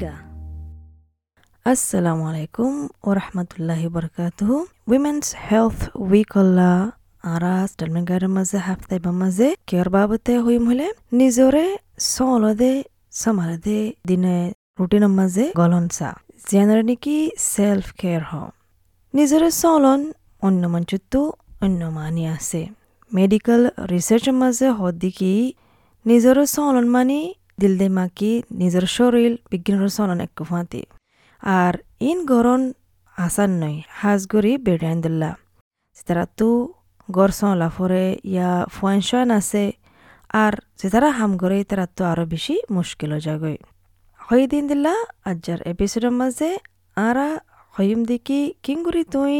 নিগা আসসালামু আলাইকুম ও রহমতুল্লাহি বরকাতুহু উইমেন্স হেলথ উইক অল্লা আরা মাঝে হাফতাই বা মাঝে কেয়ার বাবতে হইম হলে নিজরে সলদে সমালদে দিনে রুটিনের মাঝে গলনসা জেনারে নাকি সেলফ কেয়ার হ নিজরে চলন অন্য মঞ্চতো অন্য মানি আছে মেডিকেল রিসার্চের মাঝে হদ্দিকি নিজের চলন মানি দিল মাকি, নিজের শরীর বিজ্ঞানের এক ফাঁতি আর ইন গরন আসান নয় হাজগরি বেড়াইন দিল্লা। তারা তো গড় চলা ফরে ইয়া ফুয়ানশান আছে, আর যেতারা হাম করে তারা তো আরও বেশি মুশকিল যাগই হই দিন দিল্লা, আজ্জার এপিসোডের মাঝে আরা হইম দেখি কিংগুরি তুই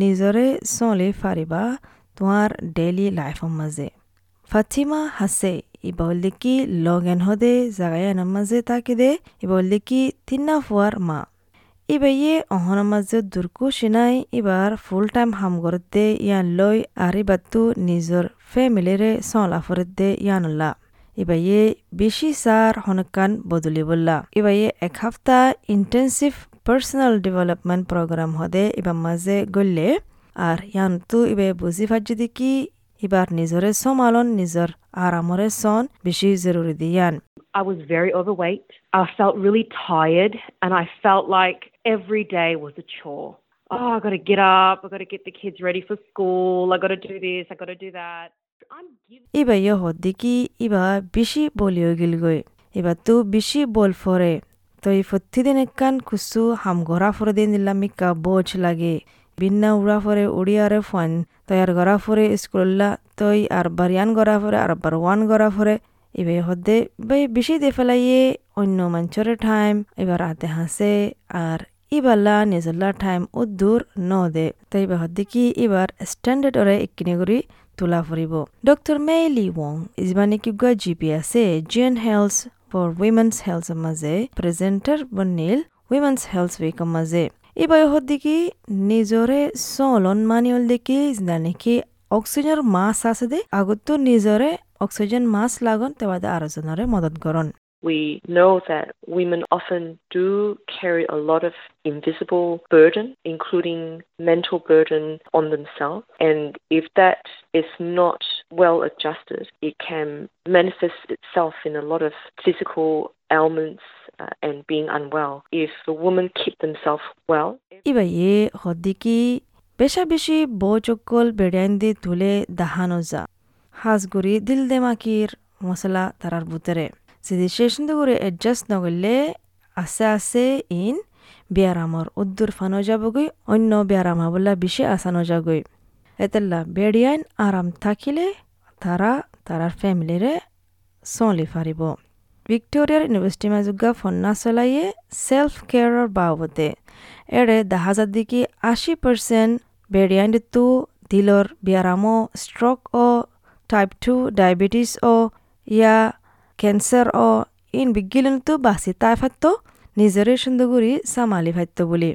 নিজরে চলে ফারিবা তোমার ডেইলি লাইফের মাঝে। ফাতিমা হাসে ইবল দেখি লগ এন হদে জাগায়ানের মাঝে তাকে দে ইবল দেখি তিন্না ফুয়ার মা ইবাইয়ে অহনের মাঝে দুর্কু সিনাই এবার ফুল টাইম হাম করতে ইয়ান লই আর ইবাতু নিজর ফ্যামিলিরে সলা ফরতে ইয়ানুল্লা ইবাইয়ে বেশি সার হনকান বদলি বললা ইবাইয়ে এক হাফতা ইন্টেন্সিভ পার্সোনাল ডেভেলপমেন্ট প্রোগ্রাম হদে এবার মাঝে গললে আর ইয়ান তু ইবে বুঝি ফাজি দেখি এবার নিজরে সমালন নিজর আরামরে সন বেশি জরুরি দিয়ান I was very overweight. I felt really tired and I felt like every day was a chore. Oh, I got to get up. I got to get the kids ready for school. I got to do this. I got to do that. I'm giving ইবা ইয়ে হদ্দিকি ইবা বেশি বলিও গিলগই ইবা তু বেশি বল ফরে তই ফত্তিদিন একান কুসু হাম গড়া ফরে দিন দিলাম মিকা বোঝ লাগে বিন্না উড়া ফরে উড়িয়ারে ফান তয়ার গড়া ফরে স্কুল্লা তই আর বারিয়ান গড়া ফরে আর বারওয়ান গড়া ফরে ইবে হদ্দে বাই বেশি দে ফেলাইয়ে অন্য মঞ্চরে টাইম এবার আতে হাসে আর ইবাল্লা নিজল্লা টাইম উদ্দূর ন দে তাই বা হদ্দে কি এবার স্ট্যান্ডার্ড ওরে একিনে করি তোলা ফুরিব ডক্টর মেইলি ওং ইজবানি কিগুয়া জিপি আছে Jean Hailes for women's health মাঝে প্রেজেন্টার বনিল উইমেন্স হেলথ উইক মাঝে এবার হদ্দে কি নিজরে চলন মানিয়ল দেখি নাকি অক্সিজেনের মাছ আছে দে আগতো নিজরে অক্সিজেন মাছ লাগন তেবাদে আরোজনরে মদত করন We know that women often do carry a lot of invisible burden, including mental burden on themselves. And if that is not well adjusted, it can manifest itself in a lot of physical ailments uh, and being unwell. If the women keep themselves well, ইবাইয়ে হদ্দিকি বেশা বেশি বচকল বেড়াইন দি তুলে দাহানো যা। হাজগুড়ি দিল দেমাকির মশলা তারার বুতরে। যদি শেষন করে adjust নগরলে আছে আছে ইন বিয়ারামর উদ্দুর ফানো যাবগৈ অন্য বিয়ারামা বলা বেশি আসানো যাগৈ এতেল্লা বেড়িয়াইন আরাম থাকিলে তারা তারার ফ্যামিলিরে চলি ফারিব। ভিক্টোরিয়ার ইউনিভার্সিটি মাজুগা ফন্না চলাইয়ে সেলফ কেয়াৰৰ বাবদে। এৰে দাহাজার দিকে আশী পার্সেন্ট বেড়িয়াইনটো দিলৰ বিয়াৰামো ষ্ট্ৰক অ টাইপ টু ডায়াবেটিস ও ইয়া ক্যান্সার ও ইন বিজ্ঞানতো বাসি তাই ফাত্ত নিজরে সুন্দরগুড়ি সামালি ফাত্ত বলি।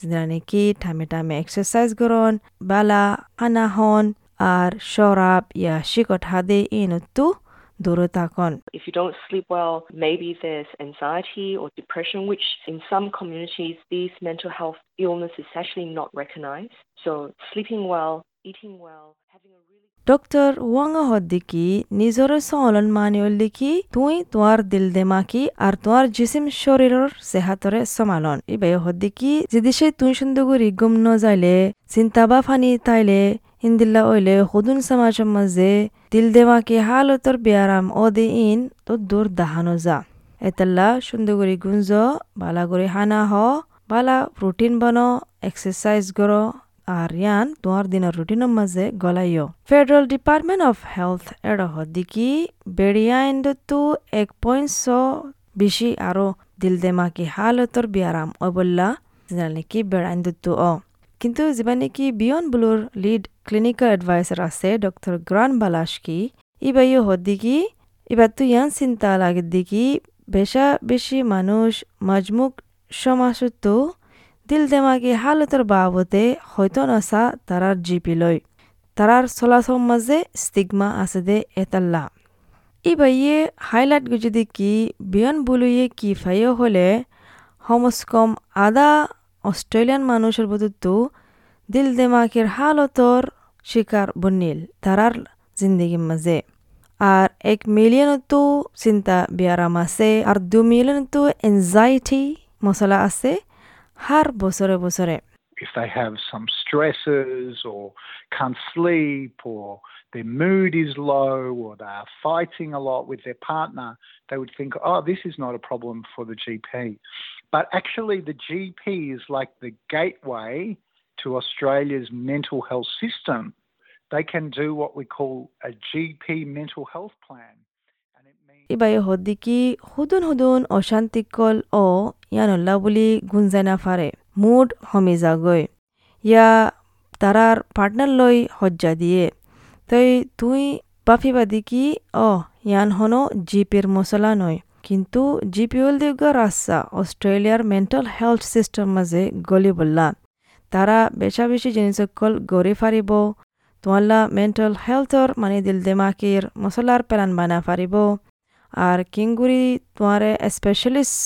যেটা নাকি টামে টামে এক্সারসাইজ করন বালা, আনাহন আর শরাব ইয়া শিকট হাদে ইনতো দূরে থাকন if you don't sleep well, maybe there's anxiety or depression, which in some communities, these mental health illness is actually not recognized. So sleeping well, eating well, having a really doctor ওয়াঙ্গা হদ্দিকি নিজরে চলন মানিয়ল দেখি তুই তোয়ার দিল দেমাকি আর তোয়ার জিসিম শরীরের সেহাতরে সমালন ইবে হদ্দিকি যদি সে তুই সুন্দরগুড়ি গুম ন যাইলে চিন্তা বা ফানি তাইলে ইন্দিল্লা ওইলে হুদুন সমাজের মাঝে দিল দেমাকি হালতর বিয়ারাম ও দে ইন তো দূর দাহানো যা এতাল্লা সুন্দরগুড়ি গুঞ্জ বালা করে হানা হ বালা প্রোটিন বনো এক্সারসাইজ করো আর ইয়ান তোমার দিনের রুটিনের মাঝে গলাইও ফেডারেল ডিপার্টমেন্ট অফ হেলথ এর হদিকি বেড়িয়াইন্ডতো এক পয়েন্ট ছ বেশি আরও দিল দেমাকি হালতর বিয়ারাম ও বললা নাকি বেড়াইন্ডতো অ কিন্তু যিবা নেকি বিয়ন বুলোর লিড ক্লিনিক্যাল এডভাইসার আছে ডক্টর গ্রান বালাসকি ইবাইও হদ্দিকি এবার তো ইয়ান চিন্তা লাগে দেখি বেশা বেশি মানুষ মজমুক সমাজতো দিল দেমাগি হালতের বাবদে হয়তো নাসা তারার জিপি লয়। তারার চলাচল মাঝে স্টিগমা আছে দে এতাল্লা। ইবাইয়ে হাইলাইট যদি কি বিয়ন বুলুয়ে কি ফাইও হলে হমস আদা অস্ট্রেলিয়ান মানুষের বধুত্ব দিল দেমাকের হালতর শিকার বনিল তারার জিন্দগির মাঝে আর এক মিলিয়নতো চিন্তা বিয়ারাম আছে আর দু মিলিয়নতো এনজাইটি মশলা আছে হার বছরে বছরে if they have some stresses or can't sleep or their mood is low or they are fighting a lot with their partner, they would think, oh, this is not a problem for the GP. But actually, the GP is like the gateway to Australia's mental health system. They can do what we call a GP mental health plan. And it means ইবাই হদ্দিকি হুদুন হুদুন অশান্তিকল ও ইয়ানল্লা বুলি গুঞ্জানা ফারে mood হমি যাগৈ ইয়া তারার partner লই হজ্জা দিয়ে তই তুই বাফিবাদি কি অ ইয়ান হনো জিপির মশলা নয় কিন্তু জিপি হল দিগা রাস্তা, অস্ট্রেলিয়ার মেন্টাল হেলথ সিস্টেম মাঝে গলি বললা। তারা বেশা বেশি জিনিসকল গড়ি ফারিব। তোমাল্লা মেন্টাল হেলথর মানে দিল দেমাকির মশলার প্যালান বানা ফারিব। আর কিংগুড়ি তোমারে স্পেশালিস্ট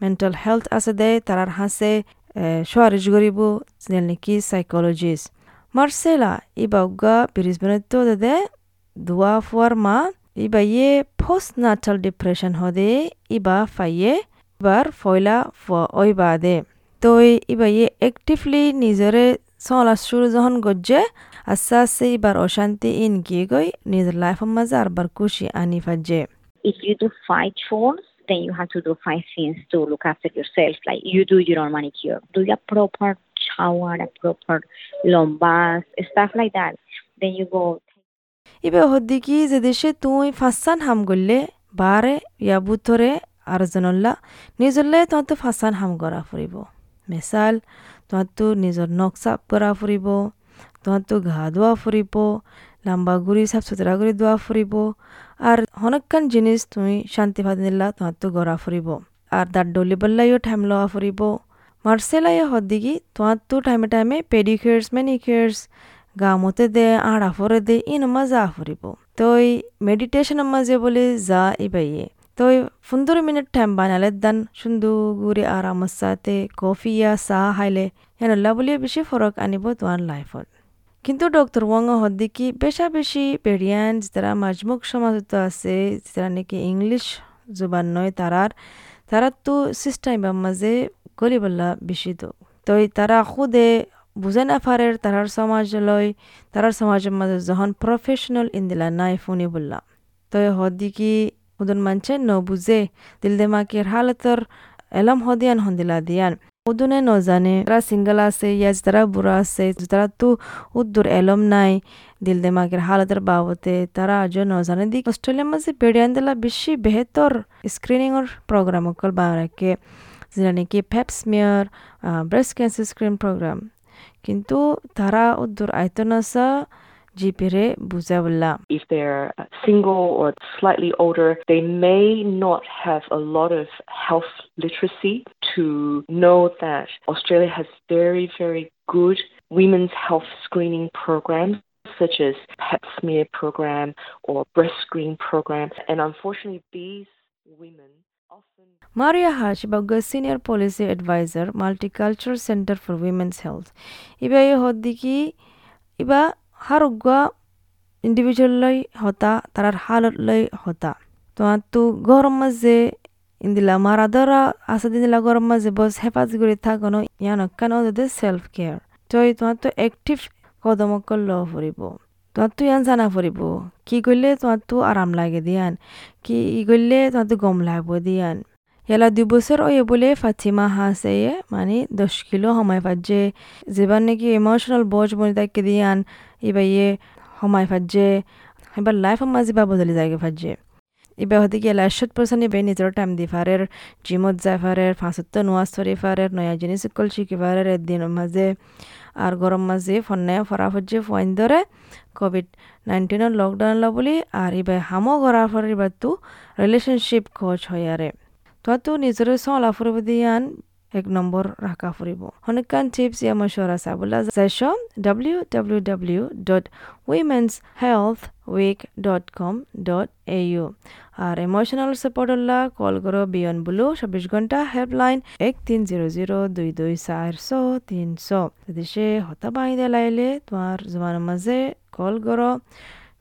মেন্টাল হেলথ আছে দে, তারার হাসে সোয়ারিশ গরিব নাকি সাইকোলজিস্ট মার্সেলা ইবা উগা ব্রিসবেনতো দে, দুয়া ফুয়ার মা ইবা ইয়ে পোস্ট নাটাল ডিপ্রেশন হদে ইবা ফাইয়ে ইবার ফয়লা ওইবা দে তো ইবা ইয়ে অ্যাক্টিভলি নিজরে চলা শুরু যখন গজ্জে আস্তে আস্তে ইবার অশান্তি ইন গিয়ে গই নিজের লাইফের মাঝে আরবার খুশি আনি ফাজে if you do five chores, then you have to do five things to look after yourself. Like you do your own manicure, do a proper shower, a proper lombas, stuff like that. Then you go ইবে হদ্দিকি যে দেশে তুই ফাঁসান হাম গললে বারে ইয়া বুথরে আর জনল্লা নিজরলে তোমার ফাঁসান হাম করা ফুরিব মেসাল তোমার তো নিজর নখ করা ফুরিব তোমার তো ঘা ধোয়া ফুরিব লাম্বা গুড়ি সাফ সুতরা করে ধোয়া ফুরিব আর হনকান জিনিস তুমি শান্তি ভাদ নিলা তোমার তো গড়া ফুরিব আর দাঁত ডলি বললাইও ঠাইম লওয়া ফুরিব মার্সেলাই হদ্দিকি তোমার তো টাইমে টাইমে পেডিকিয়ার্স ম্যানিকিয়ার্স গা মতে দে আড়া ফরে দে ইন মজা ফুরিব তই মেডিটেশনের মাঝে বলে যা ইবাইয়ে তই পনেরো মিনিট টাইম বানালে দান সুন্দর গুড়ি আরামত সাথে কফি ইয়া চাহ খাইলে হেনল্লা বলিয়ে বেশি ফরক আনিব তোমার লাইফত কিন্তু ডক্টর ওয়াং হদ্দিকি বেশা বেশি পেরিয়ান যারা মাজমুখ সমাজত আছে যারা নাকি ইংলিশ জুবান নয় তারার তারা তো সিস্টেম মাঝে গলিবল্লা বেশি তো তই তারা খুদে বুঝে না পারের তারার সমাজ লয় তারার সমাজের মাঝে যখন প্রফেশনাল ইন্দিলা নাই ফুনি বললা তই হদ্দিকি উদন মানছে? ন বুঝে। দিল দেমাকের হালতর এলম হদিয়ান হন্দিলা দিয়ান। উদুনে নজানে যারা সিঙ্গল আছে ইয়া যারা বুড়া আছে যারা তো উদ্দুর এলম নাই। দিল দেমাকের হালতের বাবতে তারা আজ নজানে দিক অস্ট্রেলিয়ার মাঝে বেড়িয়ান দিলা বেশি বেহতর স্ক্রিনিংর প্রোগ্রাম অকল বারাকে। যেটা নাকি pap smear breast cancer screen program কিন্তু তারা উদ্দুর আয়তনাসা জিপিরে বুঝাবল্লা if they're single or slightly older, they may not have a lot of health literacy to know that Australia has very, very good women's health screening programs such as pap smear program or breast screen program. And unfortunately, these women often Maria Hashibagga, Senior Policy Advisor, Multicultural Center for Women's Health. ইবা এই হদ্দিকি ইবা হারুগা individual লই হতা তারার হালত লই হতা তোমার তো গরম মাঝে ইন্দিলা মারা ধরা আসা দিলা গরম মাঝে বস হেফাজ করে থাকনো ইয়ান কান ওদের সেলফ কেয়ার তো অ্যাক্টিভ কদম ল ফুরিব তোমার তুই ইয়ান জানা ফুরিব কি করলে তোমার তো আরাম লাগে দিয়ান। কি ই করলে তোমার তো গম লাগব দিয়ান। হেলা দুই বছর ওয়ে বলে ফাতিমা হাসে মানে দশ কিলো সময় ফাজে যেবার নাকি ইমোশনাল বোঝ বনি তাকে দিয়ান এবার ইয়ে সময় ফাজে এবার লাইফ আমার যেবার বদলি যায় ফাজে এবার হতে গিয়ে লাইশত পার্সেন্ট ইবে নিজের টাইম দি ফারের জিমত যায় ফারের, ফাঁসত্ব নোয়াজ চৰি ফারের, নয়া জিনিস সকল শিখি ফারের একদিন মাঝে আর গরম মাঝে ফোনে ফরা ফাজে ফোন ধরে কোভিড নাইন্টিনের লকডাউন ল বলি আর ইবে হামো করার ফলে এবার তো রিলেশনশিপ খোঁজ হয় আৰু। তো নিজের ফুরব দিয়ান এক নম্বৰ ৰাখা ফুৰিব হনকান টিপছ ইয়া মশৱৰা চাবলৈ যাইছ W W W dot women's health week dot com dot A U R emotional সাপোর্টল্লা কল করো বিয়ন বুলু চব্বিশ ঘণ্টা হেল্পলাইন এক তিন জিরো জিরো দুই দুই চারশো তিনশো যদি সে হতা বাঁধে লাইলে তোমার জমার মাঝে কল করো,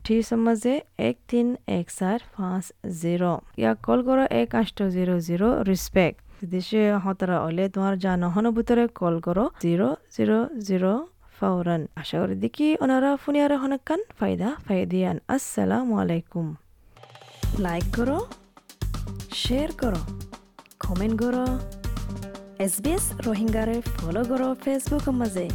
ঠিক মাঝে এক তিন এক চার পাঁচ জিরো। ইয়াক কল করো এক আষ্ট জিরো জিরো রিসপেক্ট যদি হতরা অলে তোমার জানহন ভিতরে কল করো। জিরো জিরো জিরো, ফাওরান। আশা করি দেখি ওনারা ফুনিয়ারে হনকান ফায়দা ফায়দিয়ান আসসালামু আলাইকুম। লাইক করো, শেয়ার করো, কমেন্ট করো। এস বি এস রোহিঙ্গারে ফলো করো ফেসবুক মাজে